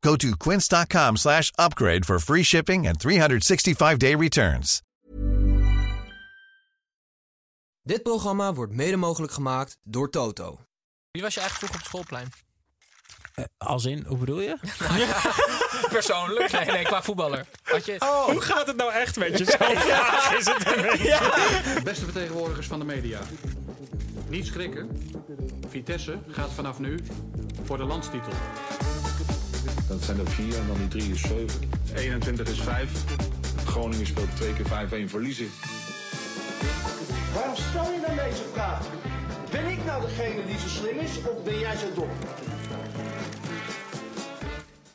Go to quince.com slash upgrade for free shipping and 365-day returns. Dit programma wordt mede mogelijk gemaakt door Toto. Wie was je eigenlijk vroeger op het schoolplein? Als in, hoe bedoel je? Persoonlijk? Nee, nee, qua voetballer. Had je... Hoe gaat het nou echt met je? Zo vraag is het een beetje. Beste vertegenwoordigers van de media. Niet schrikken. Vitesse gaat vanaf nu voor de landstitel. Dat zijn er vier en dan die drie is zeven. 21 is vijf. Groningen speelt twee keer 5-1 verliezen. Waarom stel je dan deze vraag? Ben ik nou degene die zo slim is of ben jij zo dom?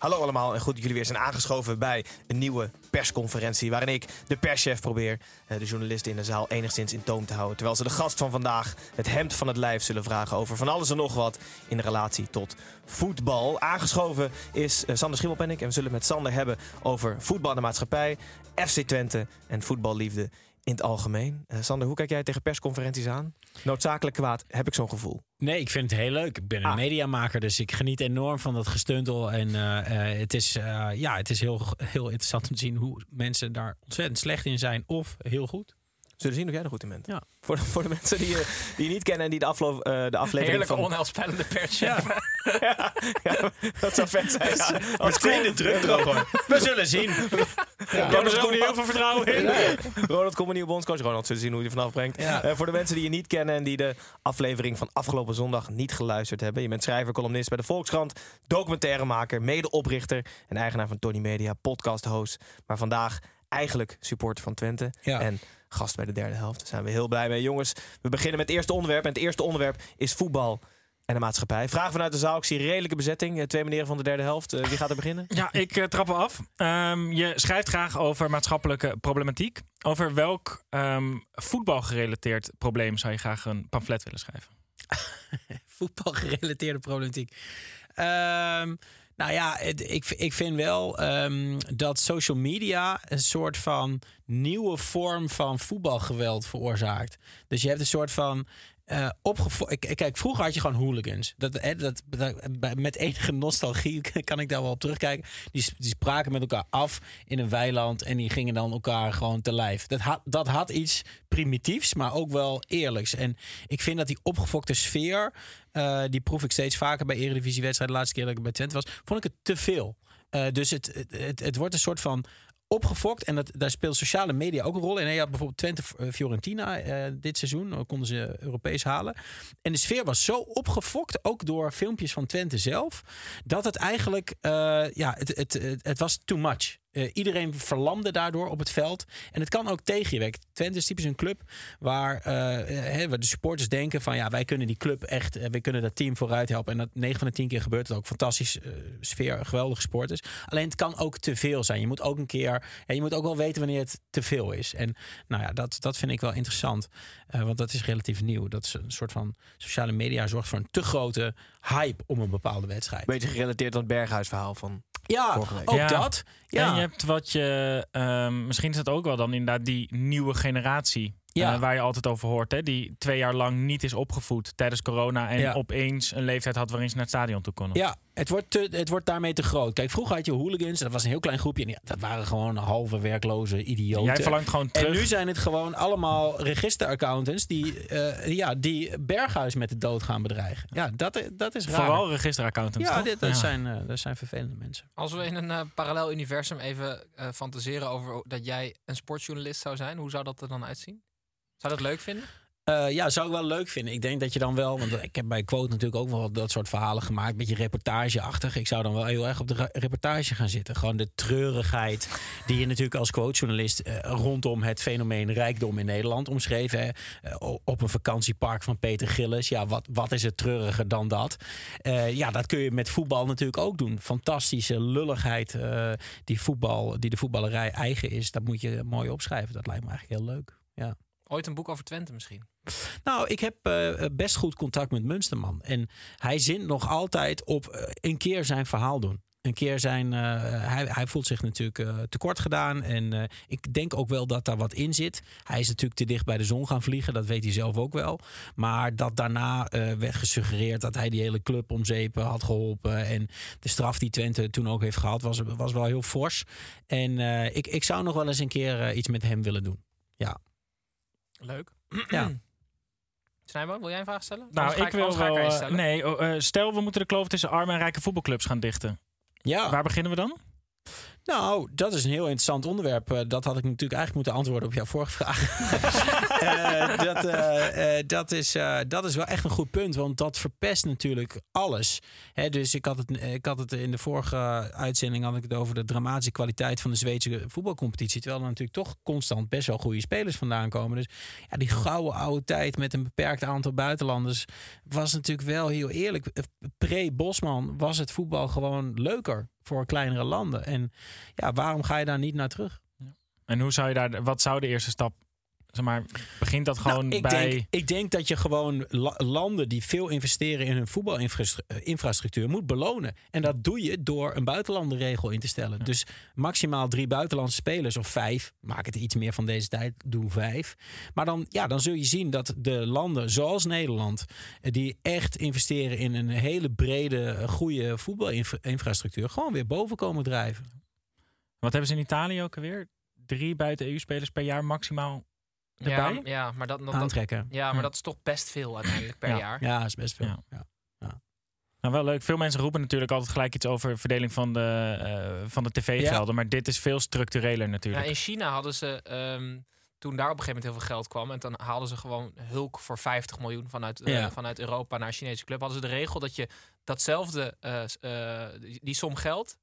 Hallo allemaal en goed dat jullie weer zijn aangeschoven bij een nieuwe persconferentie. Waarin ik, de perschef, probeer eh, de journalisten in de zaal enigszins in toom te houden. Terwijl ze de gast van vandaag het hemd van het lijf zullen vragen over van alles en nog wat in relatie tot voetbal. Aangeschoven is uh, Sander Schimmelpenninck en we zullen met Sander hebben over voetbal en de maatschappij, FC Twente en voetballiefde in het algemeen. Uh, Sander, hoe kijk jij tegen persconferenties aan? Noodzakelijk kwaad, heb ik zo'n gevoel. Nee, ik vind het heel leuk. Ik ben een Ah. mediamaker, dus ik geniet enorm van dat gestuntel. En eh, eh, het is, eh, ja, het is heel, heel interessant om te zien hoe mensen daar ontzettend slecht in zijn of heel goed. Zullen zien of jij er goed in bent. Ja. Voor, de, voor de mensen die je, die je niet kennen en die de, aflo eh, de aflevering Heerlijke van... onheilspellende pers. Ja. ja, dat zou vet zijn. Ja. Als Meteen de druk erop hoor. We zullen zien. Ja. Ik heb er ook niet heel veel vertrouwen in. Ronald Koeman, nieuwe bondscoach. Ronald, zullen zien hoe hij er vanaf brengt. Ja. Eh, voor de mensen die je niet kennen en die de aflevering van afgelopen zondag niet geluisterd hebben. Je bent schrijver, columnist bij de Volkskrant, documentairemaker, medeoprichter en eigenaar van Tony Media, podcast-host. Maar vandaag eigenlijk supporter van Twente. Ja. En gast bij de derde helft. Daar zijn we heel blij mee. Jongens, we beginnen met het eerste onderwerp. En het eerste onderwerp is voetbal en de maatschappij. Vraag vanuit de zaal. Ik zie redelijke bezetting. Eh, Twee meneeren van de derde helft. Eh, wie gaat er beginnen? Ja, ik eh, trap af. Ehm, je schrijft graag over maatschappelijke problematiek. Over welk ehm, voetbalgerelateerd probleem zou je graag een pamflet willen schrijven? voetbalgerelateerde problematiek. Ehm, nou ja, ik, ik vind wel ehm, dat social media een soort van nieuwe vorm van voetbalgeweld veroorzaakt. Dus je hebt een soort van. Opgevo- ik- Kijk, vroeger had je gewoon hooligans. Dat, dat, met enige nostalgie kan ik daar wel op terugkijken. Die, die spraken met elkaar af in een weiland en die gingen dan elkaar gewoon te lijf. Dat had, dat had iets primitiefs, maar ook wel eerlijks. En ik vind dat die opgefokte sfeer, eh, die proef ik steeds vaker bij Eredivisiewedstrijden. De laatste keer dat ik bij Twente was, vond ik het te veel. Eh, dus het, het, het wordt een soort van opgefokt. En dat, daar speelt sociale media ook een rol in. Je had bijvoorbeeld Twente-Fiorentina eh, dit seizoen. Konden ze Europees halen. En de sfeer was zo opgefokt, ook door filmpjes van Twente zelf... dat het eigenlijk, eh, ja, het, het, het was too much. Eh, iedereen verlamde daardoor op het veld. En het kan ook tegen je werken. Twente is typisch een club waar, eh, eh, hè, waar de supporters denken van... ja, wij kunnen die club echt, eh, wij kunnen dat team vooruit helpen. En dat 9 van de 10 keer gebeurt het ook. Fantastisch sfeer, geweldige sporters. Alleen het kan ook te veel zijn. Je moet ook een keer, en je moet ook wel weten wanneer het te veel is. En nou ja, dat, dat vind ik wel interessant. Eh, want dat is relatief nieuw. Dat is een soort van sociale media zorgt voor een te grote hype om een bepaalde wedstrijd. Beetje gerelateerd aan het Berghuisverhaal van Ja, vorige week. ook Ja. dat. Ja. En je hebt wat je... ehm, misschien is dat ook wel dan inderdaad die nieuwe generatie... Ja. eh, waar je altijd over hoort. Hè? Die twee jaar lang niet is opgevoed tijdens corona... en Ja. opeens een leeftijd had waarin ze naar het stadion toe konden. Ja, het wordt, te, het wordt daarmee te groot. Kijk, vroeger had je hooligans. Dat was een heel klein groepje. En ja, dat waren gewoon halve werkloze idioten. Jij verlangt gewoon terug. En nu zijn het gewoon allemaal registeraccountants die, eh, ja, die Berghuis met de dood gaan bedreigen. Ja, dat, dat is raar. Vooral registeraccountants. ja, dit, dat, Ja. Zijn, eh, dat zijn vervelende mensen. Als we in een parallel universum even eh, fantaseren over dat jij een sportjournalist zou zijn, hoe zou dat er dan uitzien? Zou dat leuk vinden? Eh, ja, zou ik wel leuk vinden. Ik denk dat je dan wel, want ik heb bij Quote natuurlijk ook wel dat soort verhalen gemaakt, een beetje reportageachtig. Ik zou dan wel heel erg op de reportage gaan zitten. Gewoon de treurigheid die je natuurlijk als quotejournalist eh, rondom het fenomeen rijkdom in Nederland omschreven. Hè. Eh, op een vakantiepark van Peter Gillis. Ja, wat, wat is het treuriger dan dat? Ja, dat kun je met voetbal natuurlijk ook doen. Fantastische lulligheid die, voetbal, die de voetballerij eigen is. Dat moet je mooi opschrijven. Dat lijkt me eigenlijk heel leuk. Ja. Ooit een boek over Twente misschien. Nou, ik heb eh, best goed contact met Munsterman. En hij zint nog altijd op eh, een keer zijn verhaal doen. Een keer zijn. eh, hij, hij voelt zich natuurlijk tekort gedaan. En ik denk ook wel dat daar wat in zit. Hij is natuurlijk te dicht bij de zon gaan vliegen. Dat weet hij zelf ook wel. Maar dat daarna werd gesuggereerd dat hij die hele club om zeep eh, had geholpen. En de straf die Twente toen ook heeft gehad, was, was wel heel fors. En ik, ik zou nog wel eens een keer iets met hem willen doen. Ja. Leuk. Ja. Snijboom, wil jij een vraag stellen? Nou, ga ik wil wel... eh, stellen. nee, oh, eh, stel we moeten de kloof tussen arme en rijke voetbalclubs gaan dichten. Ja. Waar beginnen we dan? Nou, dat is een heel interessant onderwerp. Eh, dat had ik natuurlijk eigenlijk moeten antwoorden op jouw vorige vraag. Eh, dat, eh, dat, is, dat is wel echt een goed punt, want dat verpest natuurlijk alles. Hè, dus ik had, het, ik had het in de vorige uitzending had ik het over de dramatische kwaliteit van de Zweedse voetbalcompetitie. Terwijl er natuurlijk toch constant best wel goede spelers vandaan komen. Dus ja, die gouden oude tijd met een beperkt aantal buitenlanders was natuurlijk wel heel eerlijk. Pre-Bosman was het voetbal gewoon leuker voor kleinere landen. En ja, waarom ga je daar niet naar terug? En hoe zou je daar... Wat zou de eerste stap... Zeg maar, begint dat gewoon Nou, ik, bij... denk, ik denk dat je gewoon la- landen die veel investeren in hun voetbalinfrastructuur moet belonen. En dat doe je door een buitenlandenregel in te stellen. Dus maximaal drie buitenlandse spelers of vijf. Maak het iets meer van deze tijd, doe vijf. Maar dan, ja, dan zul je zien dat de landen zoals Nederland, eh, die echt investeren in een hele brede, eh, goede voetbalinfrastructuur, gewoon weer boven komen drijven. Wat hebben ze in Italië ook alweer? Drie buiten EU-spelers per jaar maximaal erbij? Ja, ja, maar dat, dat, dat- Aantrekken. ja, maar Ja. dat is toch best veel uiteindelijk per Ja. jaar. Ja, dat is best veel. Ja. Ja. Nou, wel leuk. Veel mensen roepen natuurlijk altijd gelijk iets over verdeling van de, eh, van de tv-gelden. Maar dit is veel structureler Ja, natuurlijk. in China hadden ze, ehm, toen daar op een gegeven moment heel veel geld kwam... en dan haalden ze gewoon Hulk voor 50 miljoen vanuit, eh, Ja. vanuit Europa naar een Chinese club... hadden ze de regel dat je datzelfde, eh, eh, die som geld...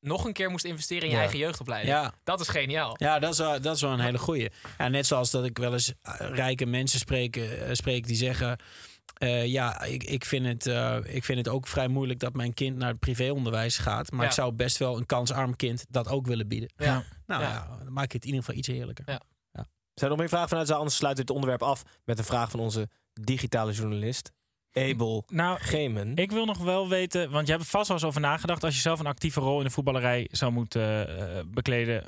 nog een keer moest investeren in je Ja. eigen jeugdopleiding. Ja. Dat is geniaal. Ja, dat is, wel, dat is wel een hele goeie. Ja, net zoals dat ik wel eens eh, rijke mensen spreek, eh, spreek die zeggen... eh, ja, ik, ik, vind het, eh, ik vind het ook vrij moeilijk dat mijn kind naar het privéonderwijs gaat. Maar Ja. ik zou best wel een kansarm kind dat ook willen bieden. Ja. Nou Ja. ja. dan maak je het in ieder geval iets heerlijker. Ja. Zijn er nog meer vragen vanuit de zaal? Anders sluit dit onderwerp af met een vraag van onze digitale journalist, Abel Nou, Gemen. ik wil nog wel weten, want je hebt er vast wel eens over nagedacht. Als je zelf een actieve rol in de voetballerij zou moeten eh, bekleden,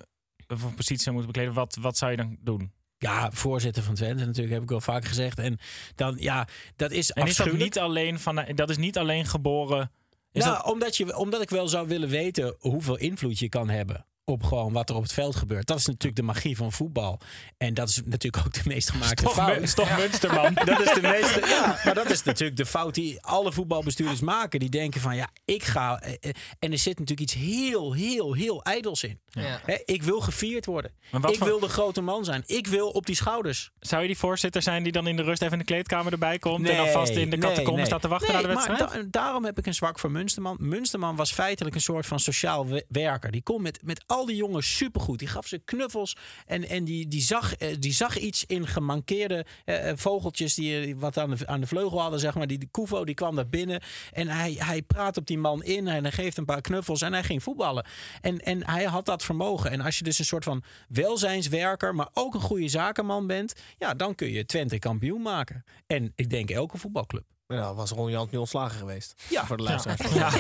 of een positie zou moeten bekleden, wat, wat zou je dan doen? Ja, voorzitter van Twente natuurlijk, heb ik wel vaak gezegd. En dan, ja, dat is En is dat niet alleen van, dat is niet alleen geboren. Is nou, dat, omdat, je, omdat ik wel zou willen weten hoeveel invloed je kan hebben op gewoon wat er op het veld gebeurt. Dat is natuurlijk de magie van voetbal. En dat is natuurlijk ook de meest gemaakte toch, fout. is toch Munsterman? Dat is de meeste. Ja, maar dat is natuurlijk de fout die alle voetbalbestuurders maken. Die denken van ja, ik ga. eh, eh, En er zit natuurlijk iets heel, heel, heel ijdels in. Ja. Ik wil gevierd worden. Maar wat Ik voor- wil de grote man zijn. Ik wil op die schouders. Zou je die voorzitter zijn die dan in de rust even in de kleedkamer erbij komt en alvast in de nee, catacombe nee. staat te wachten Nee, naar de wedstrijd? Maar da- daarom heb ik een zwak voor Munsterman. Munsterman was feitelijk een soort van sociaal we- werker. Die kon met, met al die jongens supergoed. Die gaf ze knuffels. En, en die, die, zag, eh, die zag iets in gemankeerde eh, eh, vogeltjes die eh, wat aan de, aan de vleugel hadden. Zeg maar. Die, die Kuvo die kwam daar binnen. En hij, hij praat op die man in. En hij geeft een paar knuffels. En hij ging voetballen. En, en hij had dat vermogen. En als je dus een soort van welzijnswerker. Maar ook een goede zakenman bent. Ja, dan kun je Twente kampioen maken. En ik denk elke voetbalclub. Nou, was Ron Jans nu ontslagen geweest. Ja. Voor de luisteraars. Ja.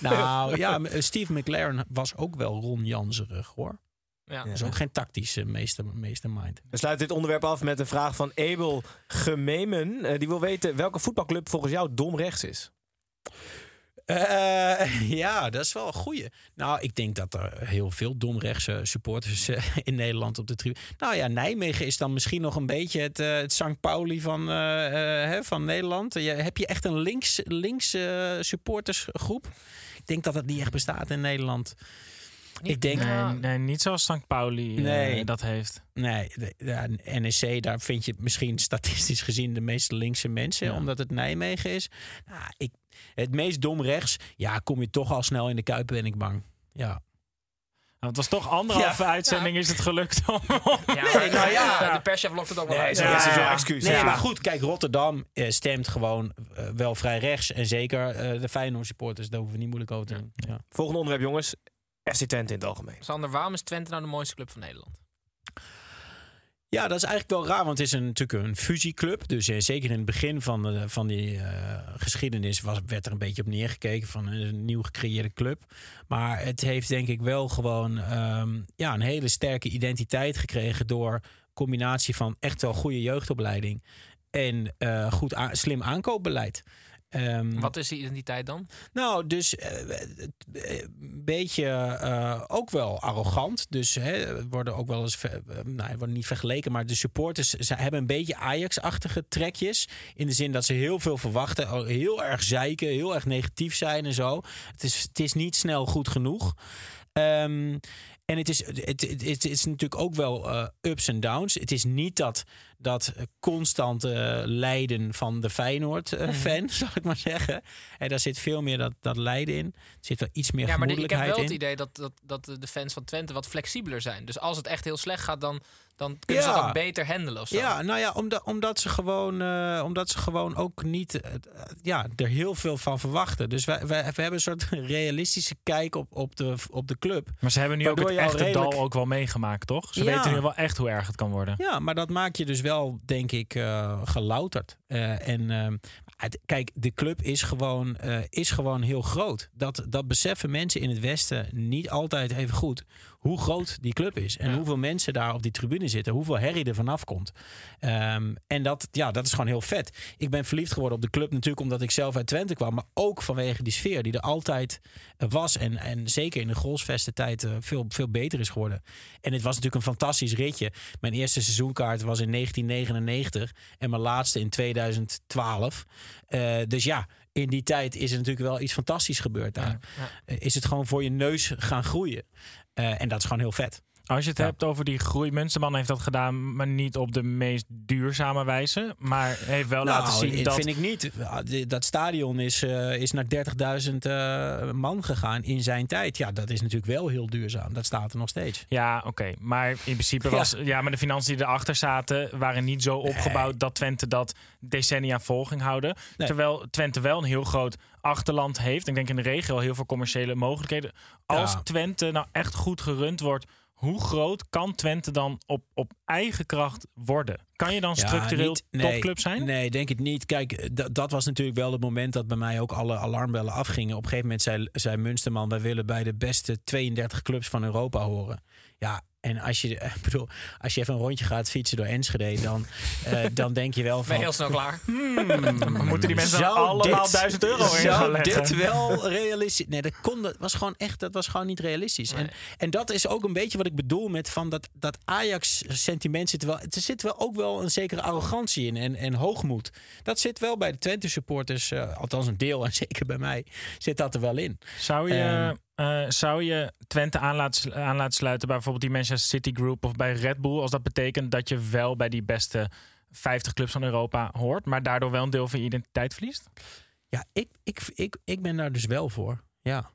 nou ja, m- Steve McLaren was ook wel Ron Janserig hoor. Ja. Dat is ook geen tactische meester, meestermind. We sluiten dit onderwerp af met een vraag van Abel Gememen. Eh, die wil weten welke voetbalclub volgens jou domrechts is. Eh, ja, dat is wel een goeie. Nou, ik denk dat er heel veel domrechtse supporters eh, in Nederland op de tribune... Nou ja, Nijmegen is dan misschien nog een beetje het, eh, het St. Pauli van, hè, van Nederland. Heb je echt een links, links supportersgroep? Ik denk dat dat niet echt bestaat in Nederland. Ik denk, Nee, nee, niet zoals St. Pauli eh, dat heeft. nee, de, NEC, daar vind je misschien statistisch gezien de meest linkse mensen, Ja. omdat het Nijmegen is. Nou, ik, het meest dom rechts, ja, kom je toch al snel in de kuip, ben ik bang. Ja. Nou, het was toch anderhalve Ja. uitzending is het gelukt om... Ja, Nee, nou ja. de perschef lokt het ook wel Nee, uit. Ja, wel excuus. Nee, Ja. maar goed, kijk, Rotterdam eh, stemt gewoon eh, wel vrij rechts. En zeker de Feyenoord supporters, daar hoeven we niet moeilijk over te doen. Ja. Volgende onderwerp, jongens. FC Twente in het algemeen. Sander, waarom is Twente nou de mooiste club van Nederland? Ja, dat is eigenlijk wel raar, want het is een, natuurlijk een fusieclub. Dus eh, zeker in het begin van, de, van die eh, geschiedenis was, werd er een beetje op neergekeken van een nieuw gecreëerde club. Maar het heeft denk ik wel gewoon ehm, ja, een hele sterke identiteit gekregen door combinatie van echt wel goede jeugdopleiding en eh, goed slim aankoopbeleid. Ehm, Wat is die identiteit dan? nou, dus eh, een beetje eh, ook wel arrogant. Dus hè, worden ook wel eens, ver- eh, nou, worden niet vergeleken, maar de supporters ze hebben een beetje Ajax-achtige trekjes. In de zin dat ze heel veel verwachten, heel erg zeiken, heel erg negatief zijn en zo. Het is, het is niet snel goed genoeg. Ehm, en het is, het, het, het, is natuurlijk ook wel eh, ups en downs. Het is niet dat, dat constante lijden van de Feyenoord-fan, zal ik maar zeggen. En daar zit veel meer dat, dat lijden in. Er zit wel iets meer Ja, maar de- ik heb wel het in. idee dat, dat, dat de fans van Twente wat flexibeler zijn. Dus als het echt heel slecht gaat, dan, dan kunnen ze dat ook beter handelen of zo. Ja, nou ja, omdat, omdat, ze gewoon, eh, omdat ze gewoon ook niet eh, ja, er heel veel van verwachten. Dus wij, wij, we hebben een soort realistische kijk op, op, de, op de club. Maar ze hebben nu ook het echte redelijk- dal ook wel meegemaakt, toch? Ze Ja. weten nu wel echt hoe erg het kan worden. Ja, maar dat maak je dus wel, denk ik, eh, gelouterd. Eh, en ehm, kijk, de club is gewoon, eh, is gewoon heel groot. Dat, dat beseffen mensen in het Westen niet altijd even goed. Hoe groot die club is. En hoeveel mensen daar op die tribune zitten. Hoeveel herrie er vanaf komt. Ehm, en dat, ja, dat is gewoon heel vet. Ik ben verliefd geworden op de club natuurlijk omdat ik zelf uit Twente kwam. Maar ook vanwege die sfeer die er altijd eh, was. En, en zeker in de Grolsvesten tijd veel, veel beter is geworden. En het was natuurlijk een fantastisch ritje. Mijn eerste seizoenkaart was in 1999 en mijn laatste in 2012. Eh, dus ja, in die tijd is er natuurlijk wel iets fantastisch gebeurd daar. Eh, is het gewoon voor je neus gaan groeien. Eh, en dat is gewoon heel vet. Als je het Ja. hebt over die groei, Munsterman heeft dat gedaan, maar niet op de meest duurzame wijze. Maar heeft wel laten zien dat vind ik niet. Dat stadion is, eh, is naar 30.000 eh, man gegaan in zijn tijd. Ja, dat is natuurlijk wel heel duurzaam. Dat staat er nog steeds. Ja, oké. Maar in principe was... Ja. maar de financiën die erachter zaten... waren niet zo opgebouwd dat Twente dat decennia vol ging houden. Nee. Terwijl Twente wel een heel groot achterland heeft. Ik denk in de regio heel veel commerciële mogelijkheden. Als Ja. Twente nou echt goed gerund wordt... hoe groot kan Twente dan op, op eigen kracht worden? Kan je dan Ja, structureel niet- nee, topclub zijn? Nee, denk het niet. Kijk, eh, dat was natuurlijk wel het moment dat bij mij ook alle alarmbellen afgingen. Op een gegeven moment zei, zei Munsterman, wij willen bij de beste 32 clubs van Europa horen. Ja, en als je, ik bedoel, als je even een rondje gaat fietsen door Enschede, dan, eh, dan denk je wel Ben van... je heel snel klaar? Moeten die mensen allemaal dit- 1000 euro in gaan leggen? dit wel realistisch? Nee, dat kon. Dat was gewoon echt. Dat was gewoon niet realistisch. En, en dat is ook een beetje wat ik bedoel met van dat, dat Ajax-sentiment zit er wel. Er zit wel ook wel een zekere arrogantie in en, en hoogmoed. Dat zit wel bij de Twente-supporters, eh, althans een deel en zeker bij mij, zit dat er wel in. Zou je, Ehm. Eh, zou je Twente aan laten, aan laten sluiten bij bijvoorbeeld die Manchester City Group of bij Red Bull, als dat betekent dat je wel bij die beste 50 clubs van Europa hoort, maar daardoor wel een deel van je identiteit verliest? Ja, ik, ik, ik, ik ben daar dus wel voor. Ja.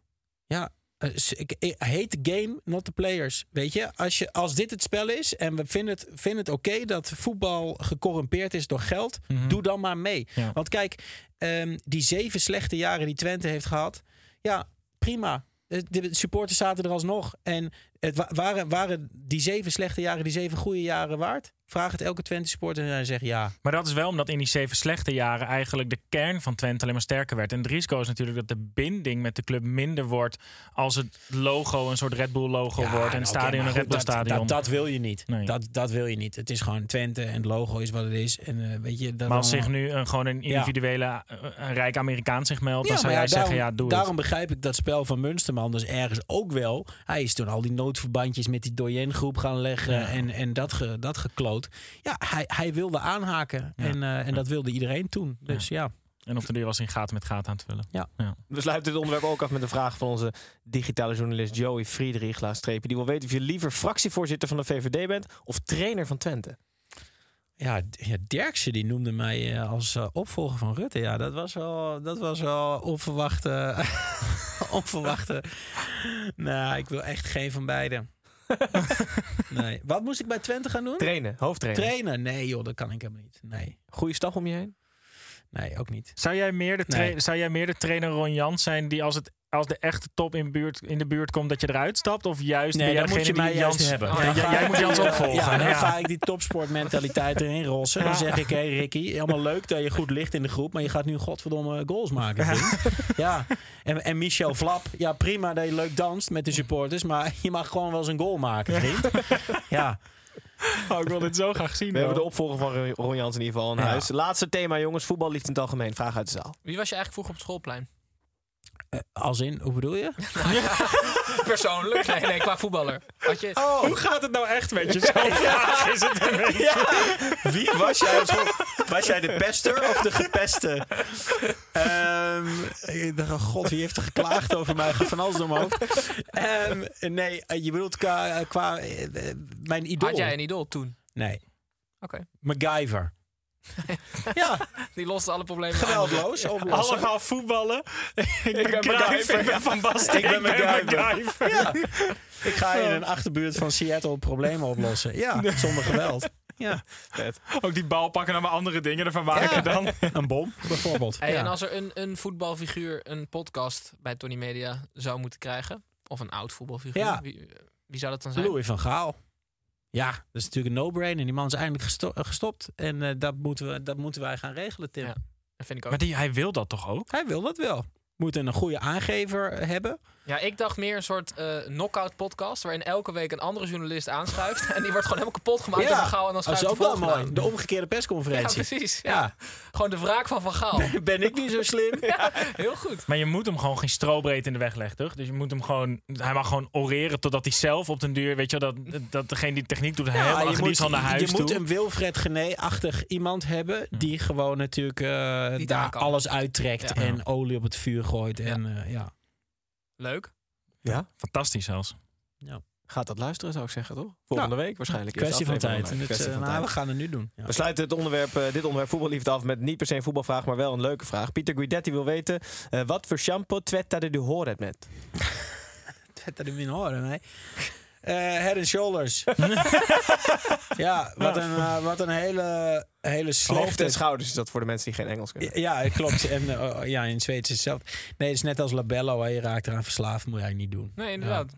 Ja. eh, Ik, hate the game, not the players. Weet je, als, je, als dit het spel is en we vinden het, vinden het oké dat voetbal gecorrumpeerd is door geld, doe dan maar mee. Ja. Want kijk, ehm, die zeven slechte jaren die Twente heeft gehad, ja, prima. Eh, De supporters zaten er alsnog. En het wa- waren, waren die zeven slechte jaren die zeven goede jaren waard? Vraag het elke Twente supporter en hij zegt ja. Maar dat is wel omdat in die zeven slechte jaren eigenlijk de kern van Twente alleen maar sterker werd. En het risico is natuurlijk dat de binding met de club minder wordt als het logo een soort Red Bull logo Ja, wordt en nou, het stadion een Red Bull dat- stadion. Dat, dat wil je niet. Nee. Dat, dat wil je niet. Het is gewoon Twente en het logo is wat het is. En eh, weet je, dat maar als allemaal- zich nu een, gewoon een individuele, eh, een rijk Amerikaan zich meldt, dan zou jij zeggen, daarom, ja, doe daarom het. begrijp ik dat spel van Munsterman dus ergens ook wel. Hij is toen al die noodverbandjes met die Doyen groep gaan leggen Ja. en, en dat, ge, dat gekloot. Ja, hij, hij wilde aanhaken en, eh, en dat wilde iedereen toen. Dus ja. En of de duur was in gaten met gaten aan het vullen. We sluiten dit onderwerp ook af met een vraag van onze digitale journalist Joey Friedrich. Laatstreepje. Die wil weten of je liever fractievoorzitter van de VVD bent of trainer van Twente. Ja, ja Derksen die noemde mij eh, als eh, opvolger van Rutte. Ja, dat was wel, dat was wel onverwachte. onverwachte. Nou, ik wil echt geen van beide. nee. Wat moest ik bij Twente gaan doen? Trainen, hoofdtrainer. Trainen? Nee, joh, dat kan ik helemaal niet. Nee, Goede stap om je heen. nee ook niet. Zou jij meer de, tra- Nee. zou jij meer de trainer Ron Jans zijn die als, het, als de echte top in, buurt, in de buurt komt dat je eruit stapt? Of juist Nee, ben jij dan moet je degene mij Jans hebben. Ja, jij- ga jij ik moet Jans die, opvolgen. Ja, dan Ja. ga ik die topsportmentaliteit erin rossen. Dan zeg ik, hé hey Ricky, helemaal leuk dat je goed ligt in de groep. Maar je gaat nu godverdomme goals maken. Ja. En, en Michel Vlap, ja prima dat je leuk danst met de supporters. Maar je mag gewoon wel eens een goal maken, vriend. Ja. Oh, ik wil dit zo graag zien. We hebben de opvolger van Ron- Jans in ieder geval in Ja. huis. Laatste thema jongens, voetbal ligt in het algemeen. Vraag uit de zaal. Wie was je eigenlijk vroeger op het schoolplein? Eh, als in, hoe bedoel je? Persoonlijk? Nee, nee, qua voetballer. Had je... Hoe gaat het nou echt met je? Vraag is het een beetje. Wie was jij? Was jij de pester of de gepeste? Ehm, ik dacht, oh god, wie heeft er geklaagd over mij? Gaat van alles door mijn hoofd. Ehm, nee, eh, je bedoelt qua, qua eh, mijn idool? Had jij een idool toen? Nee. Oké. MacGyver. ja, Die loste alle problemen geweldloos. oplossen. Allemaal voetballen. ik ben MacGyver. MacGyver. Ik ben Van Basten. Ik ben MacGyver. Ja. Ik ga in een achterbuurt van Seattle problemen oplossen. Ja, zonder geweld. Ja, Ook die bal pakken naar mijn andere dingen ervan maken Ja. dan. een bom bijvoorbeeld. Hey, ja. En als er een, een voetbalfiguur een podcast bij Tony Media zou moeten krijgen, of een oud voetbalfiguur, Ja. wie, wie zou dat dan zijn? Louis van Gaal. Ja, dat is natuurlijk een no-brainer. Die man is eindelijk gesto- eh, gestopt. En eh, dat, moeten we, dat moeten wij gaan regelen, Tim. Ja. Dat vind ik ook. Maar die, hij wil dat toch ook? Hij wil dat wel. Moet een goede aangever hebben. Ja, ik dacht meer een soort eh knockout podcast, waarin elke week een andere journalist aanschuift. en die wordt gewoon helemaal kapot gemaakt door Van Gaal en dan dat is schuift ook de wel volgende mooi. aan. De omgekeerde Ja, persconferentie. precies. Ja. Ja. Gewoon de wraak van Van Gaal. Ben ik niet zo slim? Heel goed. Maar je moet hem gewoon geen strobreed in de weg leggen, toch? Dus je moet hem gewoon... Hij mag gewoon oreren totdat hij zelf op den duur... Weet je wel, dat, dat degene die techniek doet... helemaal je is al naar huis je toe. moet een Wilfred Gené-achtig iemand hebben... die gewoon natuurlijk eh, Die daar alles uittrekt... Ja. en olie op het vuur gooit. En, eh, ja. Leuk. Ja? Fantastisch zelfs. Gaat dat luisteren zou ik zeggen toch? Volgende week waarschijnlijk. Kwestie van tijd. het, Kwestie eh, van nou, tijd. we gaan het nu doen. Ja. We sluiten het onderwerp, eh, dit onderwerp voetballiefde af met niet per se een voetbalvraag, maar wel een leuke vraag. Pieter Guidetti wil weten, eh, wat voor shampoo twetta de horen met? Het er in horen, nee. Head and shoulders. ja, wat een, eh, wat een hele, hele Hoofd slechte... en schouders is dat voor de mensen die geen Engels kunnen. Ja, klopt. En eh, ja, in het Zweeds is het zelf. Nee, het is net als labello. Hè. Je raakt eraan verslaafd, moet jij niet doen. Nee, inderdaad.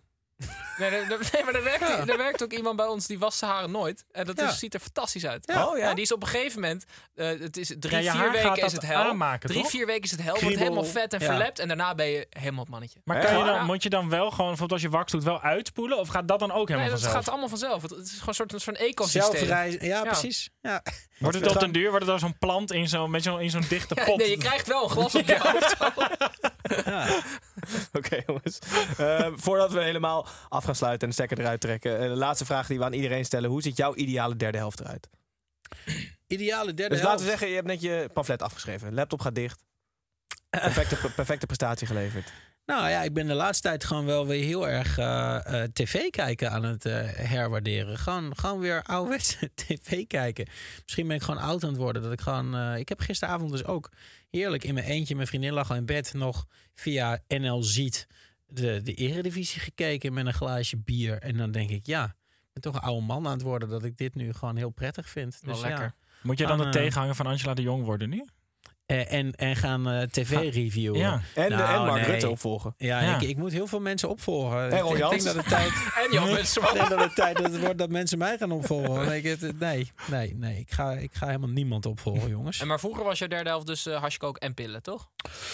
Nee, nee, nee, nee, maar er werkt, Ja. er werkt ook iemand bij ons die wast zijn haren nooit. En dat Ja. is, ziet er fantastisch uit. Ja. Oh, ja? die is op een gegeven moment, eh, het is drie, haar vier weken is het hel. aanmaken, drie, toch? vier weken is het hel, wordt helemaal vet en Ja. verlept. En daarna ben je helemaal het mannetje. Maar kan je dan, moet je dan wel gewoon, bijvoorbeeld als je wax doet, wel uitspoelen? Of gaat dat dan ook Nee, helemaal dat vanzelf? gaat allemaal vanzelf. Het, het is gewoon een soort, een soort ecosysteem. Zelfreizen. Ja, precies. Ja. Wordt het op den duur, wordt het dan zo'n plant in zo'n met zo'n in zo'n dichte Ja, pot? nee, je krijgt wel een glas op je hoofd. Oké jongens. Eh, voordat we helemaal af gaan sluiten en de stekker eruit trekken. eh, de laatste vraag die we aan iedereen stellen. Hoe ziet jouw ideale derde helft eruit? Ideale derde Dus helft. laten we zeggen, je hebt net je pamflet afgeschreven. Laptop gaat dicht. Perfecte, perfecte prestatie geleverd. Nou ja, ik ben de laatste tijd gewoon wel weer heel erg eh, eh, tv kijken aan het eh, herwaarderen. Gewoon, gewoon weer ouderwetse tv kijken. Misschien ben ik gewoon oud aan het worden. Dat ik gewoon. ik heb gisteravond dus ook heerlijk in mijn eentje. Mijn vriendin lag al in bed nog via NL Ziet de, de Eredivisie gekeken met een glaasje bier. En dan denk ik, ja, ik ben toch een oude man aan het worden dat ik dit nu gewoon heel prettig vind. Wel Dus lekker. ja. Moet je dan de tegenhanger van Angela de Jong worden nu? Eh, en, en gaan eh, tv reviewen. Ja. En, de- Nou, en Mark nee. Rutte opvolgen. Ja, Ja. Ik, ik moet heel veel mensen opvolgen. En ik denk dat het tijd, En Jan ik Munsterman. denk dat het tijd dat het wordt dat mensen mij gaan opvolgen. Nee, nee, nee. Ik ga, ik ga helemaal niemand opvolgen, jongens. En maar vroeger was je derde helft dus uh, hashkook en pillen, toch?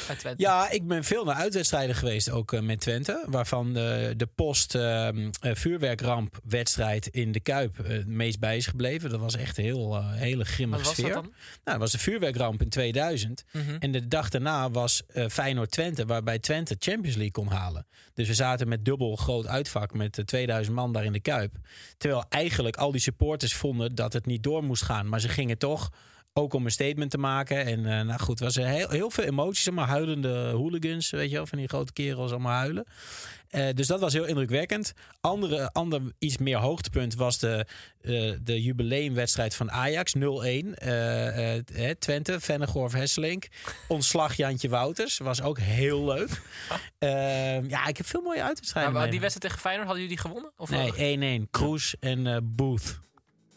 Bij Twente. Ja, ik ben veel naar uitwedstrijden geweest, ook met Twente. Waarvan de, de post ehm, eh, vuurwerkrampwedstrijd in de Kuip het meest bij is gebleven. Dat was echt een heel, hele Wat grimmige was sfeer. dat dan? Nou, dat was de vuurwerkramp in 2000. Mhm. En de dag daarna was eh Feyenoord Twente, waarbij Twente Champions League kon halen. Dus we zaten met dubbel groot uitvak met eh, 2000 man daar in de Kuip. Terwijl eigenlijk al die supporters vonden dat het niet door moest gaan. Maar ze gingen toch Ook om een statement te maken. En eh, nou goed, was er heel, heel veel emoties. Allemaal huilende hooligans, weet je wel. Van die grote kerels allemaal huilen. Eh, dus dat was heel indrukwekkend. Andere, ander iets meer hoogtepunt was de, eh, de jubileumwedstrijd van Ajax 0-1. Eh, eh, hè, Twente, Vennegoor Hesselink. Ontslag Jantje Wouters. Was ook heel leuk. Eh, ja, ik heb veel mooie uitwedstrijden. Maar die wedstrijd tegen Feyenoord, hadden jullie die gewonnen? Of Nee, 1-1. Kroes en eh, Booth.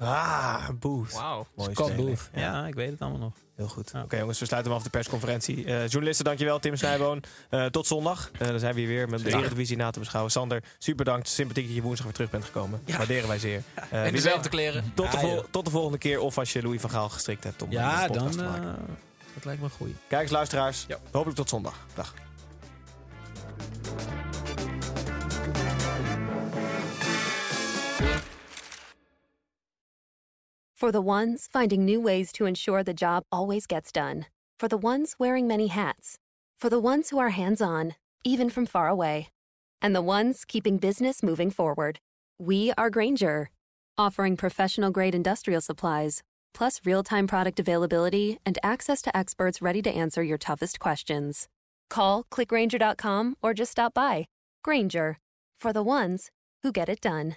Ah, Booth. Wauw. Mooi Scott. Booth. Ja. ik weet het allemaal nog. Heel goed. Oké jongens, we sluiten hem af de persconferentie. Eh, journalisten, dankjewel. Tim Snijboon. Eh, tot zondag. Eh, dan zijn we hier weer met de Eredivisie na te beschouwen. Sander, super bedankt. Sympathiek dat je woensdag weer terug bent gekomen. Waarderen wij zeer. Eh, wie dezelfde kleren. Tot de, Ja, vol- joh. tot de volgende keer. Of als je Louis van Gaal gestrikt hebt om Ja, een podcast dan... te maken. eh, dat lijkt me een goeie. Kijkers, luisteraars. Hopelijk tot zondag. Dag. For the ones finding new ways to ensure the job always gets done. For the ones wearing many hats. For the ones who are hands on, even from far away. And the ones keeping business moving forward. We are Granger, offering professional grade industrial supplies, plus real time product availability and access to experts ready to answer your toughest questions. Call clickgranger.com or just stop by. Granger, for the ones who get it done.